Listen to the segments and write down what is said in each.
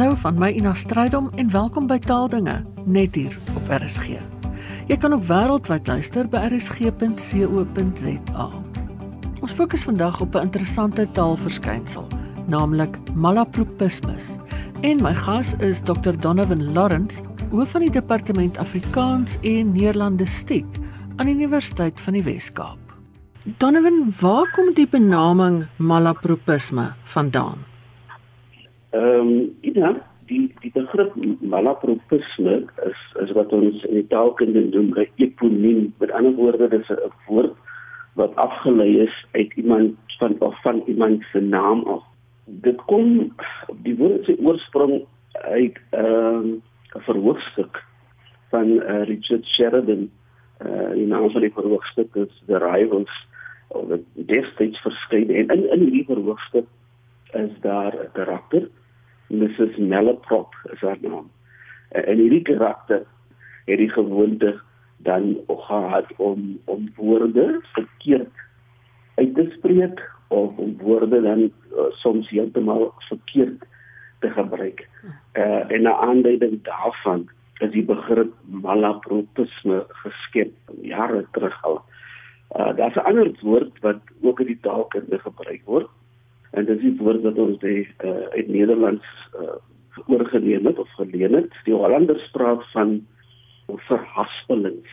Hallo van my Ina Strydom en welkom by Taaldinge net hier op RSG. Jy kan ook wêreldwyd luister by rsg.co.za. Ons fokus vandag op 'n interessante taalverskynsel, naamlik malapropismus. En my gas is Dr. Donovan Lawrence, hoof van die Departement Afrikaans en Nederlandistiek aan die Universiteit van die Wes-Kaap. Donovan, waar kom die benaming malapropisme vandaan? Ehm um, ja, die die begrip malapropisme is is wat ons in die taalkunde noem 'n eponiem. Met ander woorde, dit is 'n woord wat afgelei is uit iemand van of van iemand se naam af. Dit kom die woord se oorsprong uit ehm, 'n um, verhoogstuk van uh, Richard Sheridan. Uh, die naam van die verhoogstuk is The Rivals of the Destyds verskyn en in in hierdie verhoogstuk is daar 'n karakter Mrs Malaprop is haar naam. En hierdie karakter het die gewoonte dan gehad om om woorde verkeerd uit te spreek of om woorde dan uh, soms heeltemal verkeerd te gebruik. Uh, en 'n aanduiding daarvan is die begrip malapropisme geskep jare terug al. Uh, Daar's 'n ander woord wat ook in die taalkunde gebruik word en dit is die woord wat ons die, uh, uit Nederlands uh, oorgeneem het of geleen het. Die Hollanders praat van verhaspelings.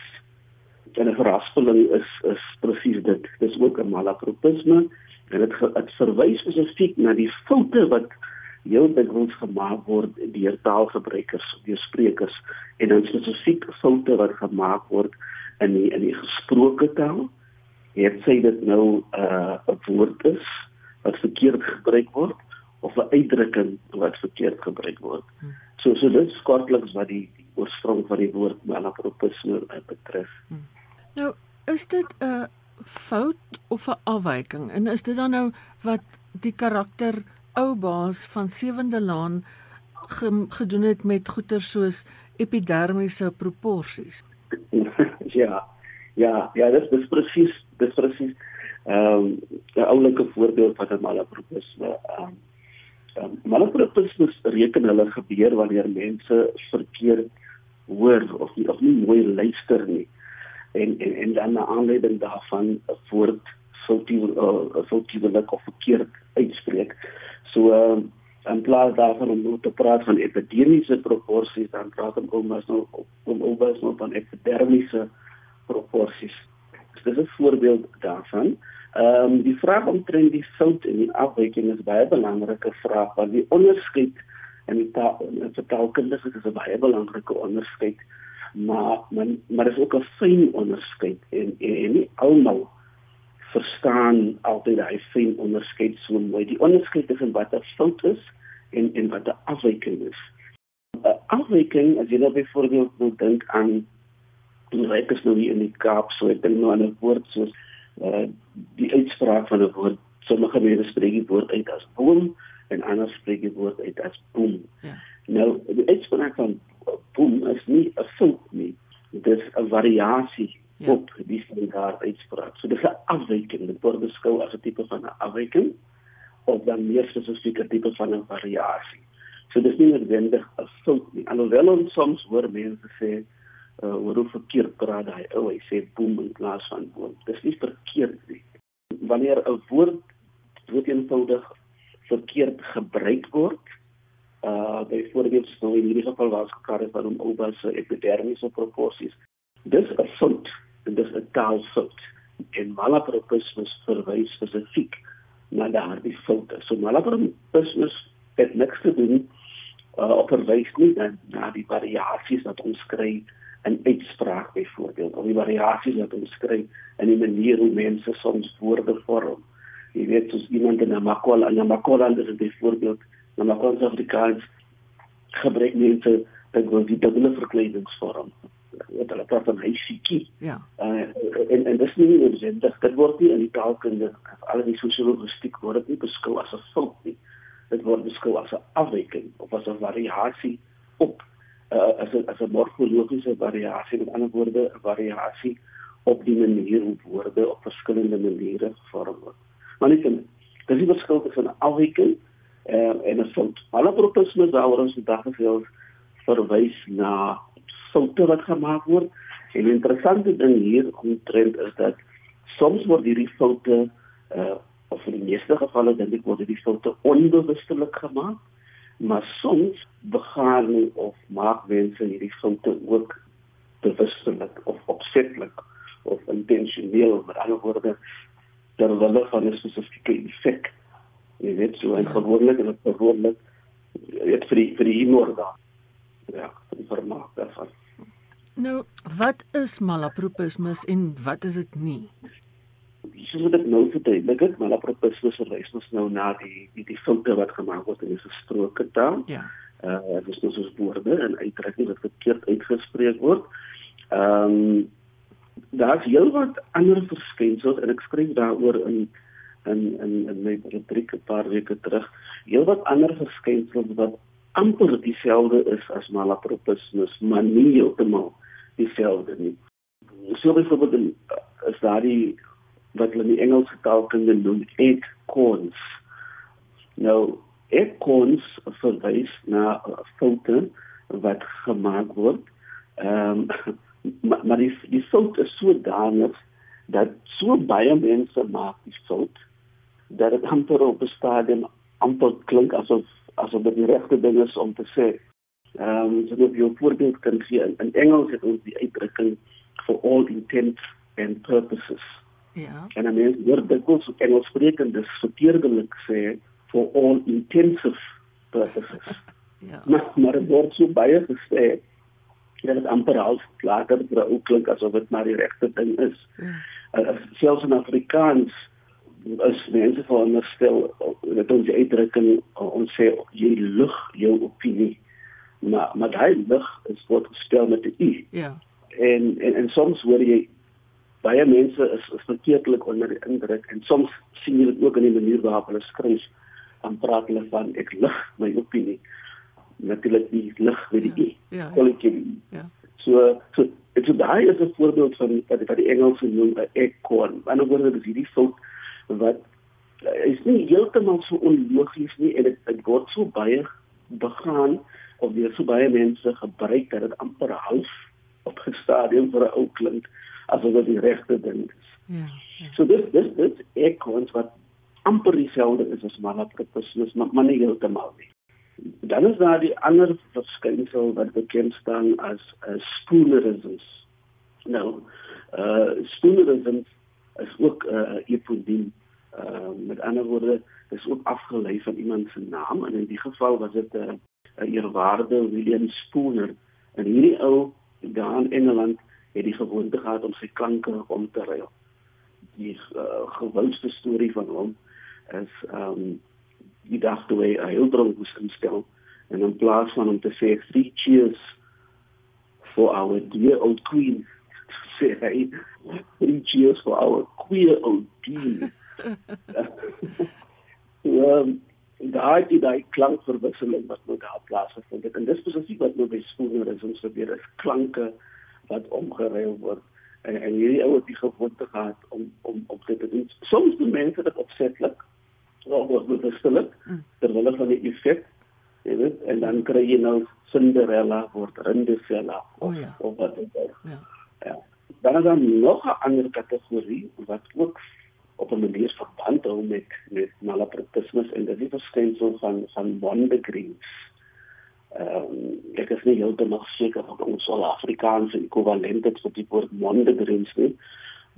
En 'n verhaspeling is is presies dit. Dis ook 'n malapropisme en dit dit verwys spesifiek na die foute wat heel dikwels gemaak word deur taalgebruikers, deur sprekers en dan spesifiek foute wat gemaak word in die in die gesproke taal. Jy sê dit nou 'n uh, woord is wat verkeerd gebruik word of 'n uitdrukking wat verkeerd gebruik word. Hmm. So so dit skortliks wat die, die oorsprong van die woord malapropisme betref. Hmm. Nou, is dit 'n fout of 'n afwyking? En is dit dan nou wat die karakter ou baas van Sewende Laan ge, gedoen het met goeder soos epidermiese proporsies? ja. Ja, ja, dit is presies, dit is presies ehm um, 'n oulike voorbeeld wat 'n malapropisme ehm um, um, malapropisme reken hulle gebeur wanneer mense verkeerd hoor of nie of nie mooi luister nie en en en dan na aanleiding daarvan woord foutief uh, foutiefelik of verkeerd uitspreek. So ehm um, en plaas daarvan om te praat van epidemiese proporsies dan praat ons nou om omas nou van epidermiese proporsies. Dit is 'n voorbeeld daarvan. Ehm um, die vraag omtrent die fout en die afwyking is baie belangrike vraag want die onderskeid in die taal in taalkundige is 'n baie belangrike onderskeid maar man, maar is ook 'n fyn onderskeid en, en en nie almal verstaan altyd hy fyn onderskeid so mooi die onderskeid tussen wat 'n fout is en en wat 'n afwyking is 'n afwyking as jy nou byvoorbeeld wil dink aan die reeks nou hier in die Kaap so ek dink nou aan 'n woord soos uh, die uitspraak van 'n woord sommige mense spreek die woord uit as boom en ander spreek die woord uit as boom. Ja. Nou die uitspraak van boom is nie 'n fout nie. Dit is 'n variasie ja. op die standaard uitspraak. So dis 'n afwyking. Dit word beskou as 'n tipe van 'n afwyking of dan meer spesifiek 'n tipe van 'n variasie. So dis nie noodwendig 'n fout nie. Alhoewel ons soms hoor mense sê uh, oor hoe verkeerd praat hy ou hy sê boom in plaas van boom dis nie verkeerd nie. Wanneer 'n woord word eenvoudig verkeerd gebruik word uh byvoorbeeld sou in hierdie geval was gekar het van oor se epidermiese proporsies dis 'n fout dis 'n taalfout. En malapropismus verwys spesifiek na daardie foute. So malapropismus het niks te doen uh, op verwys nie dan na die variasies wat ons kry in uitspraak byvoorbeeld of die variasies wat ons skryf in die manier hoe mense soms woorde vorm. Jy weet soos iemand in 'n makol en 'n makol anders is byvoorbeeld in Afrikaans Afrikaans gebruik mense dat hulle die dubbele verkleidingsvorm wat hulle praat van hysikie. Ja. Uh, en en dis nie noodwendig dit word nie in die taalkunde of al die sosiologistiek word dit nie beskou as 'n fout nie. Dit word beskou as 'n afwyking of as 'n variasie op uh, as 'n as 'n morfologiese variasie met ander woorde 'n variasie op die manier hoe woorde op verskillende maniere gevorm word. Maar net dis die verskil tussen 'n afwyking uh, en 'n fout. Malapropisme waaroor ons vandag gesels verwys na foute wat gemaak word. En die interessante ding hier omtrent is dat soms word hierdie foute uh of in die meeste gevalle dink ek word hierdie foute onbewustelik gemaak, maar soms begaan of maak mense hierdie foute ook bewustelik of opsetlik of intentioneel met ander woorde ter wille van 'n spesifieke effek. Jy weet so en ja. gewoonlik en gewoonlik dit vir die vir die humor daar. Ja, vir vermaak daarvan. Nou, wat is malapropismus en wat is dit nie? Soos wat ek nou verduidelik het, malapropismus verwys ons nou na die die, die foute wat gemaak word in 'n gesproke taal. Ja. Uh dis dus soos woorde en uitdrukkings wat verkeerd uitgespreek word. Ehm um, daar's heelwat ander verskynsels en ek skryf daaroor in in in in my rubriek 'n paar weke terug. Heelwat ander verskynsels wat amper dieselfde is as malapropismus, maar nie heeltemal dieselfde nie. So byvoorbeeld is daar die wat hulle in die Engelse taal kan noem eight corns. Nou, eight corns verwys na 'n foute wat gemaak word. Ehm um, maar, maar die fout is sodanig dat so baie mense maak die fout dat dit amper op 'n stadium amper klink asof asof dit die regte ding is om te sê. Ehm um, so net 'n voorbeeld kan gee in, in Engels het ons die uitdrukking for all intents and purposes. Ja. En dan is word dit ook so Engels sprekendes verkeerdelik sê for all intensive purposes. ja. Maar maar dit word so baie gesê dit is amper half later vir ook klink asof dit maar die regte ding is. Ja. Uh, selfs in Afrikaans is mense veronderstel dat ons uitdrukking ons sê jy lig jou opinie. Maar maar daai lig is wat gestel met 'n u. Ja. En, en en soms hoor jy baie mense is, is verkeerdelik onder die indruk en soms sien jy dit ook in die manier waarop hulle skryf en praat hulle van ek lig my opinie natuurlik die lig met die ja, ja, ja. ja. So so dit so daai is 'n voorbeeld van wat wat die Engelse noem 'n echo. Maar nou word dit hierdie fout wat uh, is nie heeltemal so onlogies nie en dit dit word so baie begaan of deur so baie mense gebruik dat dit amper half op 'n stadium vir 'n ou klink asof dit die regte ding is. Ja. ja. So dis dis dis echo wat amper dieselfde is as malapropismus, maar, maar nie heeltemal nie dan is daar die ander verskynsel wat bekend staan as uh, spoonerisms. Nou, uh spoonerism is ook 'n uh, epodiem. Uh met ander woorde, is ook afgelei van iemand se naam en in die geval was dit 'n uh, eerwaarde William Spooner. En hierdie ou daar in Engeland het die gewoonte gehad om sy klanke om te ruil. Die uh, gewildste storie van hom is um die dag toe hy 'n heildronk moes instel en in plaas van om te sê three cheers for our dear old queen sê hy three cheers for our queer old queen ja daai die daai klankverwisseling wat moet daar plaasvind en dis spesifiek wat nou by skole is ons probeer is klanke wat omgeruil word. En, en hierdie ou het die gewoonte gehad om om op dit te doen. Soms doen mense dit opsetlik of bewustelik mm. terwyl van die effek jy weet en dan kry jy nou Cinderella word Rindefella of, oh, ja. of wat dit is ja. Ja. Dan is daar nog 'n ander kategorie wat ook op 'n manier verband hou met met malapropismus en dit is verskynsel van van mondegreens ehm um, ek is nie heeltemal seker of ons al Afrikaanse ekwivalent het vir die woord mondegreens nie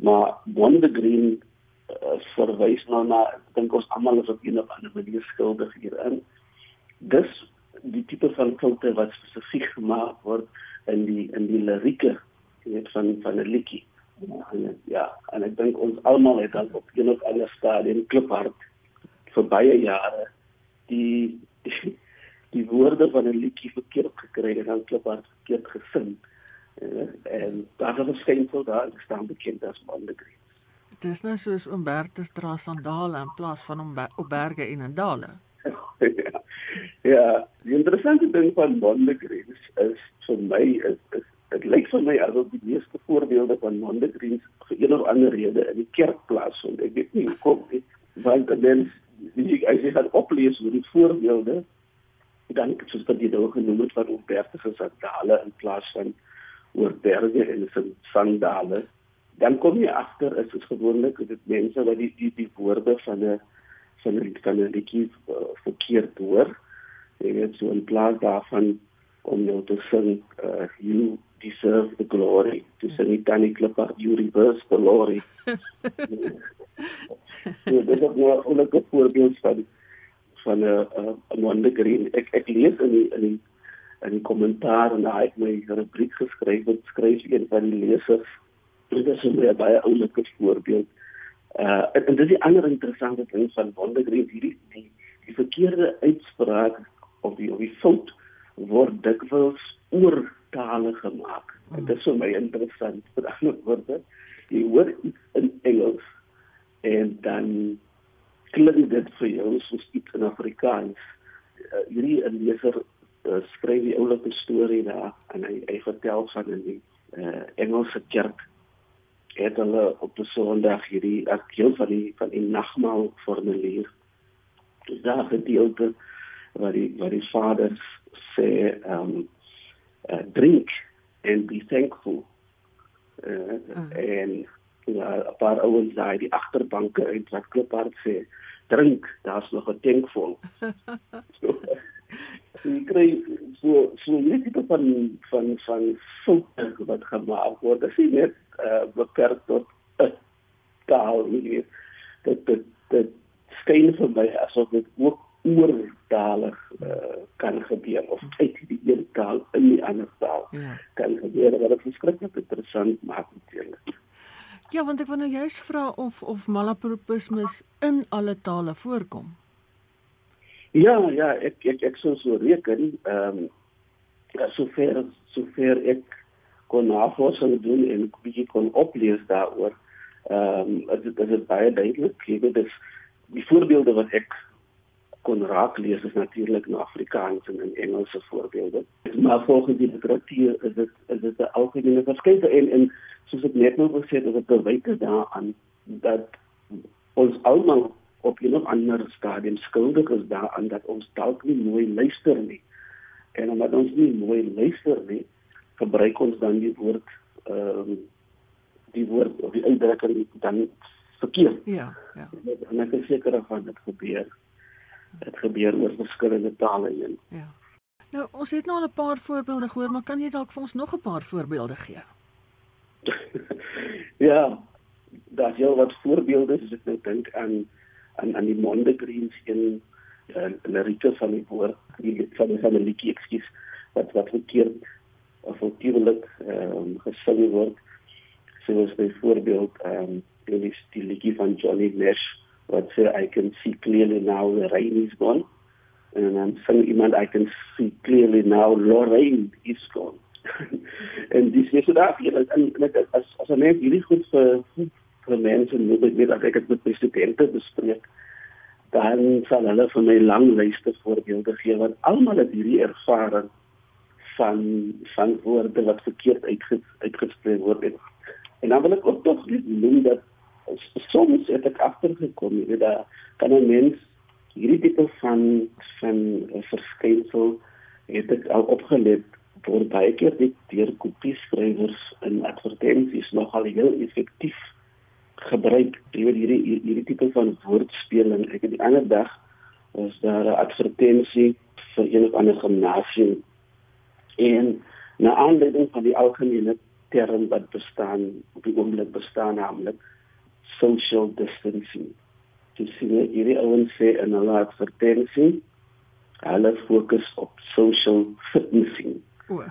maar mondegreen uh, verwys nou na dink ons almal is op 'n of ander manier skuldig hierin. Dis die tipe van foute wat spesifiek gemaak word in die in die lirieke weet van van 'n liedjie. Ja, en ek dink ons almal het dan op 'n of ander stadium kliphard vir baie jare die die, die woorde van 'n liedjie verkeerd gekry en dan kliphard verkeerd gesing. Uh, en daar het geskyn so daar staan bekend as Mondegreen. Dit is nou soos oom Bertus dra sandale in plaas van om op berge en in dale. ja. ja, die interessante ding van Mondegreens is vir my is is dit lyk vir my asof die meeste voorbeelde van Mondegreens vir een of ander rede in die kerk plaasvind. Ek weet nie hoekom nie, want dan die as jy gaan oplees oor die voorbeelde dan soos wat jy nou genoem het van Umberto sandale in plaas van oor berge en sandale dan kom jy agter is dit gewoonlik dit mense wat die die, die woorde van 'n van 'n van 'n liedjie uh, verkeerd hoor. Jy weet so in plaas daarvan om nou te sing uh, you deserve the glory to sing it dan ek loop you reverse the glory dis ook nou 'n goeie voorbeeld van van 'n 'n wonder green ek ek lees in die in die in die kommentaar en daai het my rubriek geskryf wat skryf een van die lesers dit is 'n baie oulike voorbeeld uh en, en dis die ander interessante ding van wonder green hierdie die, die verkeerde uitspraak of die of die fout word dikwels oortale gemaak. Dit is vir my interessant. Ander woorde, jy hoor iets in Engels en dan klink dit vir jou soos iets in Afrikaans. Uh, hierdie leser uh, skryf die oulike storie daar en hy, hy vertel van in die uh, Engelse kerk het hulle op die Sondag hierdie artikel van die van die nagmaal formulier. Dis daar gedeelte wat die wat die vaders sê um uh, drink and be thankful. Uh, uh. en ja, 'n paar ouens daai die agterbanke uit wat kliphard sê drink, daar's nog 'n tankvol. so, jy kry so so jy het van van van foute wat gemaak word. Dit is net uh, beperk tot 'n taal hier. Dit dit dit skyn vir my asof dit ook oortalig uh, kan gebeur of uit die een taal in die ander taal ja. kan gebeur wat dit verskriklik interessant maak natuurlik. Ja, want ek wou nou juist vra of of malapropismus in alle tale voorkom. Ja, ja, ek ek ek sou so reken, ehm um, sover sover ek kon navorsing doen en 'n bietjie kon oplees daaroor. Ehm um, dit is baie duidelik, jy weet dis die voorbeelde wat ek kon raak lees is natuurlik in Afrikaans en in Engelse voorbeelde. Maar volgens die literatuur is dit is dit 'n algemene verskynsel en en soos ek net nou gesê het, is dit bewys daaraan dat ons almal op 'n ander stadium skuldig is daaraan dat ons dalk nie mooi luister nie. En omdat ons nie mooi luister nie, gebruik ons dan die woord ehm um, die woord of die uitdrukking dan verkeerd. Ja, ja. En ek is seker van dit gebeur dit gebeur oor verskillende tale heen. Ja. Nou, ons het nou al 'n paar voorbeelde gehoor, maar kan jy dalk vir ons nog 'n paar voorbeelde gee? ja, daar's heel wat voorbeelde as ek nou dink aan aan aan die Mondegreens in en uh, lirieke van die woord, die van die familie, ekskuus, wat wat verkeerd of natuurlik ehm um, gesing word. Soos byvoorbeeld ehm um, die die liedjie van Johnny Nash what say I can see clearly now the rain is gone. And I'm saying iemand I can see clearly now Lorraine is gone. en dis is dit af hier en net as as 'n mens hierdie goed vir vir mense moet ek weet dat ek dit met presidente bespreek dan sal hulle vir my lang lyste voorbeelde gee want almal het hierdie ervaring van van woorde wat verkeerd uitge, uitgespreek word en, en dan wil ek ook tog net noem dat soms het ek agtergekom jy weet daar kan 'n mens hierdie tipe van van verskynsel het ek al opgelet word baie keer dit deur kopieskrywers in advertensies nogal heel effektief gebruik jy weet hierdie hierdie tipe van woordspeling. Ek het die ander dag was daar 'n advertensie vir een of ander gimnasium en na aanleiding van die algemene term wat bestaan op die oomblik bestaan naamlik social distancing. Jy sien hierdie ouens sê in hulle advertensie hulle fokus op social fitnessing. O.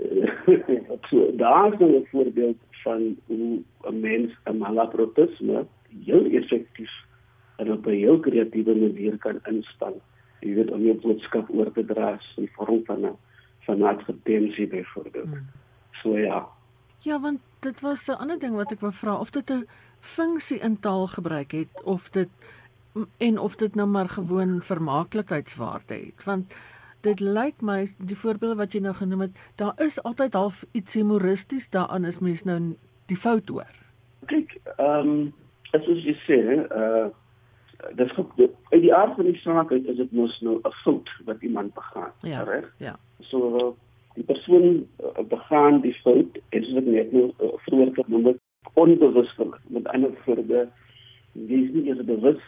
so daar is 'n voorbeeld van hoe 'n mens 'n malapropisme heel effektief en op 'n heel kreatiewe manier kan inspan. Jy weet om jou boodskap oor te dra in vorm van 'n van 'n advertensie byvoorbeeld. Hmm. So ja. Ja, want dit was 'n ander ding wat ek wou vra of dit 'n funksie in taal gebruik het of dit en of dit nou maar gewoon vermaaklikheidswaarde het want dit lyk my die voorbeelde wat jy nou genoem het daar is altyd half iets humoristies daaraan as mens nou die fout hoor kyk ehm um, as jy sê uh dis uit die aard van die saak uit is dit mos nou 'n fout wat iemand begaan, ja, reg? Ja. So die persoon uh, begaan die fout en soos ek net nou uh, vroeër genoem het, onbewustelik. Met ander woorde, jy is nie eens bewus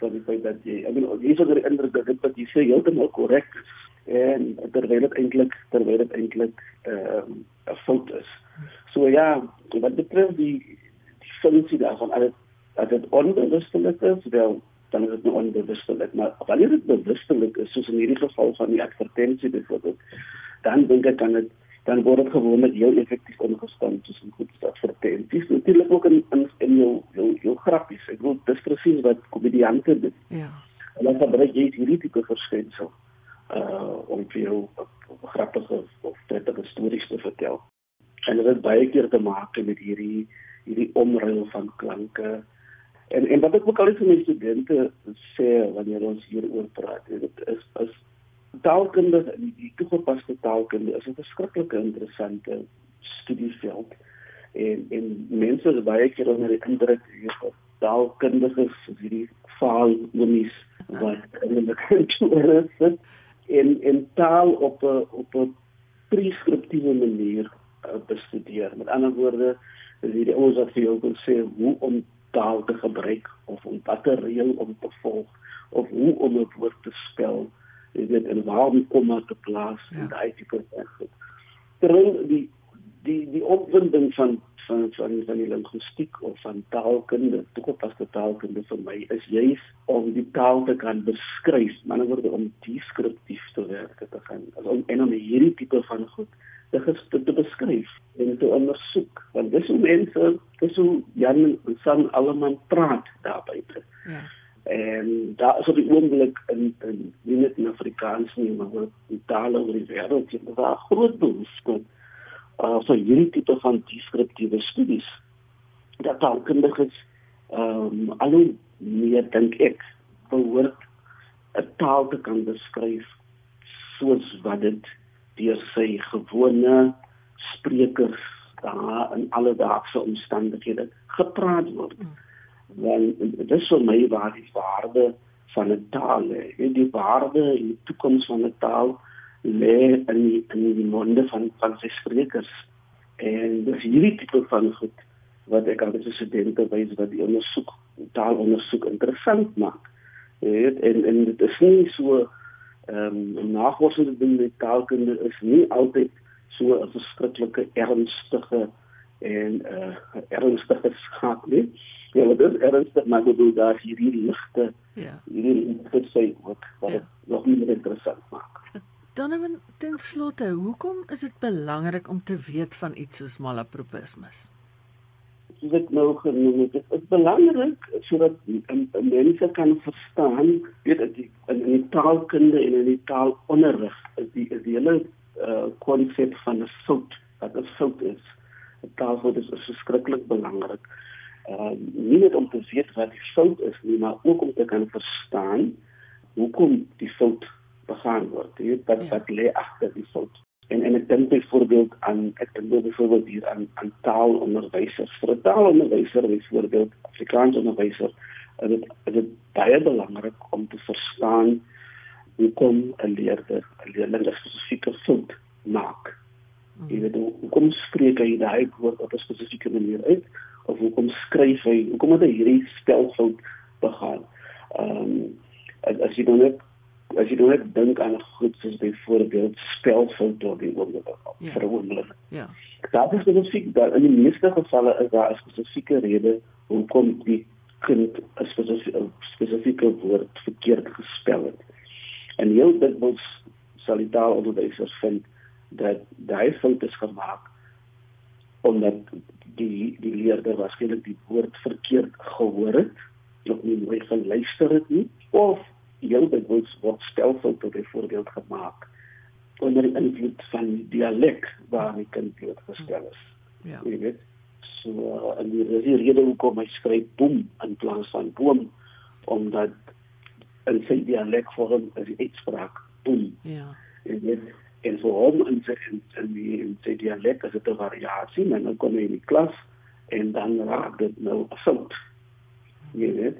van die feit dat jy, ek bedoel, jy onder die indruk dat dit wat jy sê heeltemal korrek en terwyl dit eintlik terwyl dit eintlik ehm uh, 'n fout is. So ja, wat betref die die funksie daarvan, alles dat dit onbewustelik is, wel dan is dit nou onbewustelik, maar wanneer dit bewustelik is, soos in hierdie geval van die advertensie byvoorbeeld, dan dink ek dan dit dan word dit gewoonlik heel effektief ingestel soos 'n goed advertensie. Natuurlik ook in in, in jou jou jou grappies. Ek bedoel dis presies wat komediante doen. Ja. Hulle gebruik jy hierdie tipe verskynsel uh om vir jou grappige of prettige stories te vertel. En dit het baie keer te maak met hierdie hierdie omruil van klanke En en wat ek ook al vir my studente sê wanneer ons hieroor praat, dit is is taalkunde en die toegepaste taalkunde is 'n verskriklik interessante studieveld. En en mense is baie keer onder die indruk hier taalkundiges hierdie faalnomies wat in die kultuur is en en taal op 'n op 'n preskriptiewe manier uh, bestudeer. Met ander woorde, is hierdie ons wat vir jou kan sê hoe om taal te gebruik of om watter reël om te volg of hoe om 'n woord te spel jy weet en waar om komma te plaas ja. en daai tipe van. Terwyl die die die opwinding van van van van die linguistiek of van taalkunde, toegepaste taalkunde vir my is juis om die taal te kan beskryf, maar dan word om deskriptief te werk te gaan. As om en om hierdie tipe van goed te, te, te beskryf en te ondersoek want dis hoe mense dis hoe Jan en San almal praat daar buite. Ja. En daar is op die oomblik in in nie net in Afrikaans nie maar ook in tale oor die wêreld en daar groot behoefte uh so hierdie tipe van deskriptiewe studies. Dat taalkundiges ehm um, al meer dink ek behoort 'n taal te kan beskryf soos wat dit deur sy gewone sprekers daar in alledaagse omstandighede gepraat word. Want dit is vir my waar die waarde van 'n taal lê. Die waarde en die toekoms van 'n taal lê in die, in die monde van van sy sprekers. En dis hierdie tipe van goed wat ek aan die studente wys wat die ondersoek taalondersoek interessant maak. En en dit is nie so ehm um, navorsing doen met taalkunde is nie altyd so 'n verskriklike ernstige en uh ernstige skaak nie. Ja, dit is ernstig maar goed doen daar hierdie ligte. Ja. Hierdie dit sê wat ja. nog meer interessant maak. Dan ten slotte, hoekom is dit belangrik om te weet van iets soos malapropismus? soos ek nou genoem het, dit is belangrik sodat mense kan verstaan, weet ek, in die taalkunde en in die taalonderrig is die is die hele konsep uh, van 'n fout, wat 'n fout is. 'n Taalfout is verskriklik belangrik. Uh, nie net om te weet wat die fout is nie, maar ook om te kan verstaan hoekom die fout begaan word. Jy weet wat ja. wat lê agter die fout. En en ek dink byvoorbeeld aan ek dink byvoorbeeld hier aan aan taalonderwysers. Vir 'n taalonderwyser byvoorbeeld Afrikaans onderwyser, is dit is dit baie belangrik om te verstaan hoe kom 'n leerder 'n leerling 'n spesifieke fout maak. Jy weet hoe kom spreek hy daai woord op 'n spesifieke manier uit of hoe kom skryf hy, hoe kom hy hierdie spelfout begaan. Ehm um, as jy dan net as jy net dink aan goed soos byvoorbeeld spelfoute op die oomblik ja. vir 'n oomblik. Ja. Daar is spesifiek daar in die meeste gevalle is daar 'n spesifieke rede hoekom die kind 'n spesifieke spesifieke woord verkeerd gespel het. En heel dikwels sal die taalonderwysers vind dat daai fout is gemaak omdat die die leerder waarskynlik die woord verkeerd gehoor het of nie mooi geluister het nie of heel dikwels word stelfoute byvoorbeeld gemaak onder die invloed van die dialek waar die kind blootgestel is. Ja. Jy weet, so en die, die rede hoekom hy skryf boom in plaas van boom omdat in sy dialek vorm is die uitspraak boom. Ja. Jy weet, en vir hom in sy in, in die in sy dialek is dit 'n variasie, maar dan kom hy in die klas en dan raak dit nou fout. Jy weet.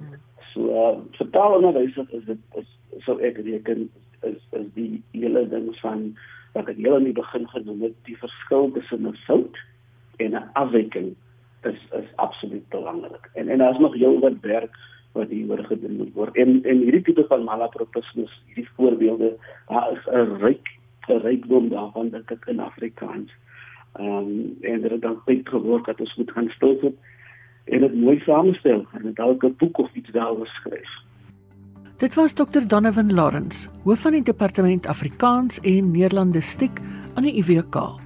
So uh, vertaalonderwys is dit is sou ek reken is is die hele ding van wat ek heel aan die begin genoem het, die verskil tussen 'n fout en 'n afwyking is is absoluut belangrik. En en daar's nog heel wat werk wat hier gedoen moet word. En en hierdie tipe van malapropismus, hierdie voorbeelde, daar is 'n ryk rykdom daarvan dat ek in Afrikaans ehm um, en dit dan baie geword dat ons moet gaan stil sit en dit mooi saamstel en dalk 'n boek of iets daaroor skryf. Dit was Dr. Donovan Lawrence, hoof van die Departement Afrikaans en Nederlandistiek aan die UWK.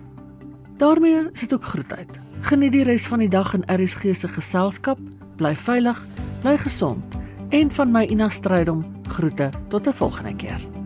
daarmee sit ook groet uit. Geniet die res van die dag in RSG se geselskap. Bly veilig, bly gesond en van my Ina Strydom groete tot 'n volgende keer.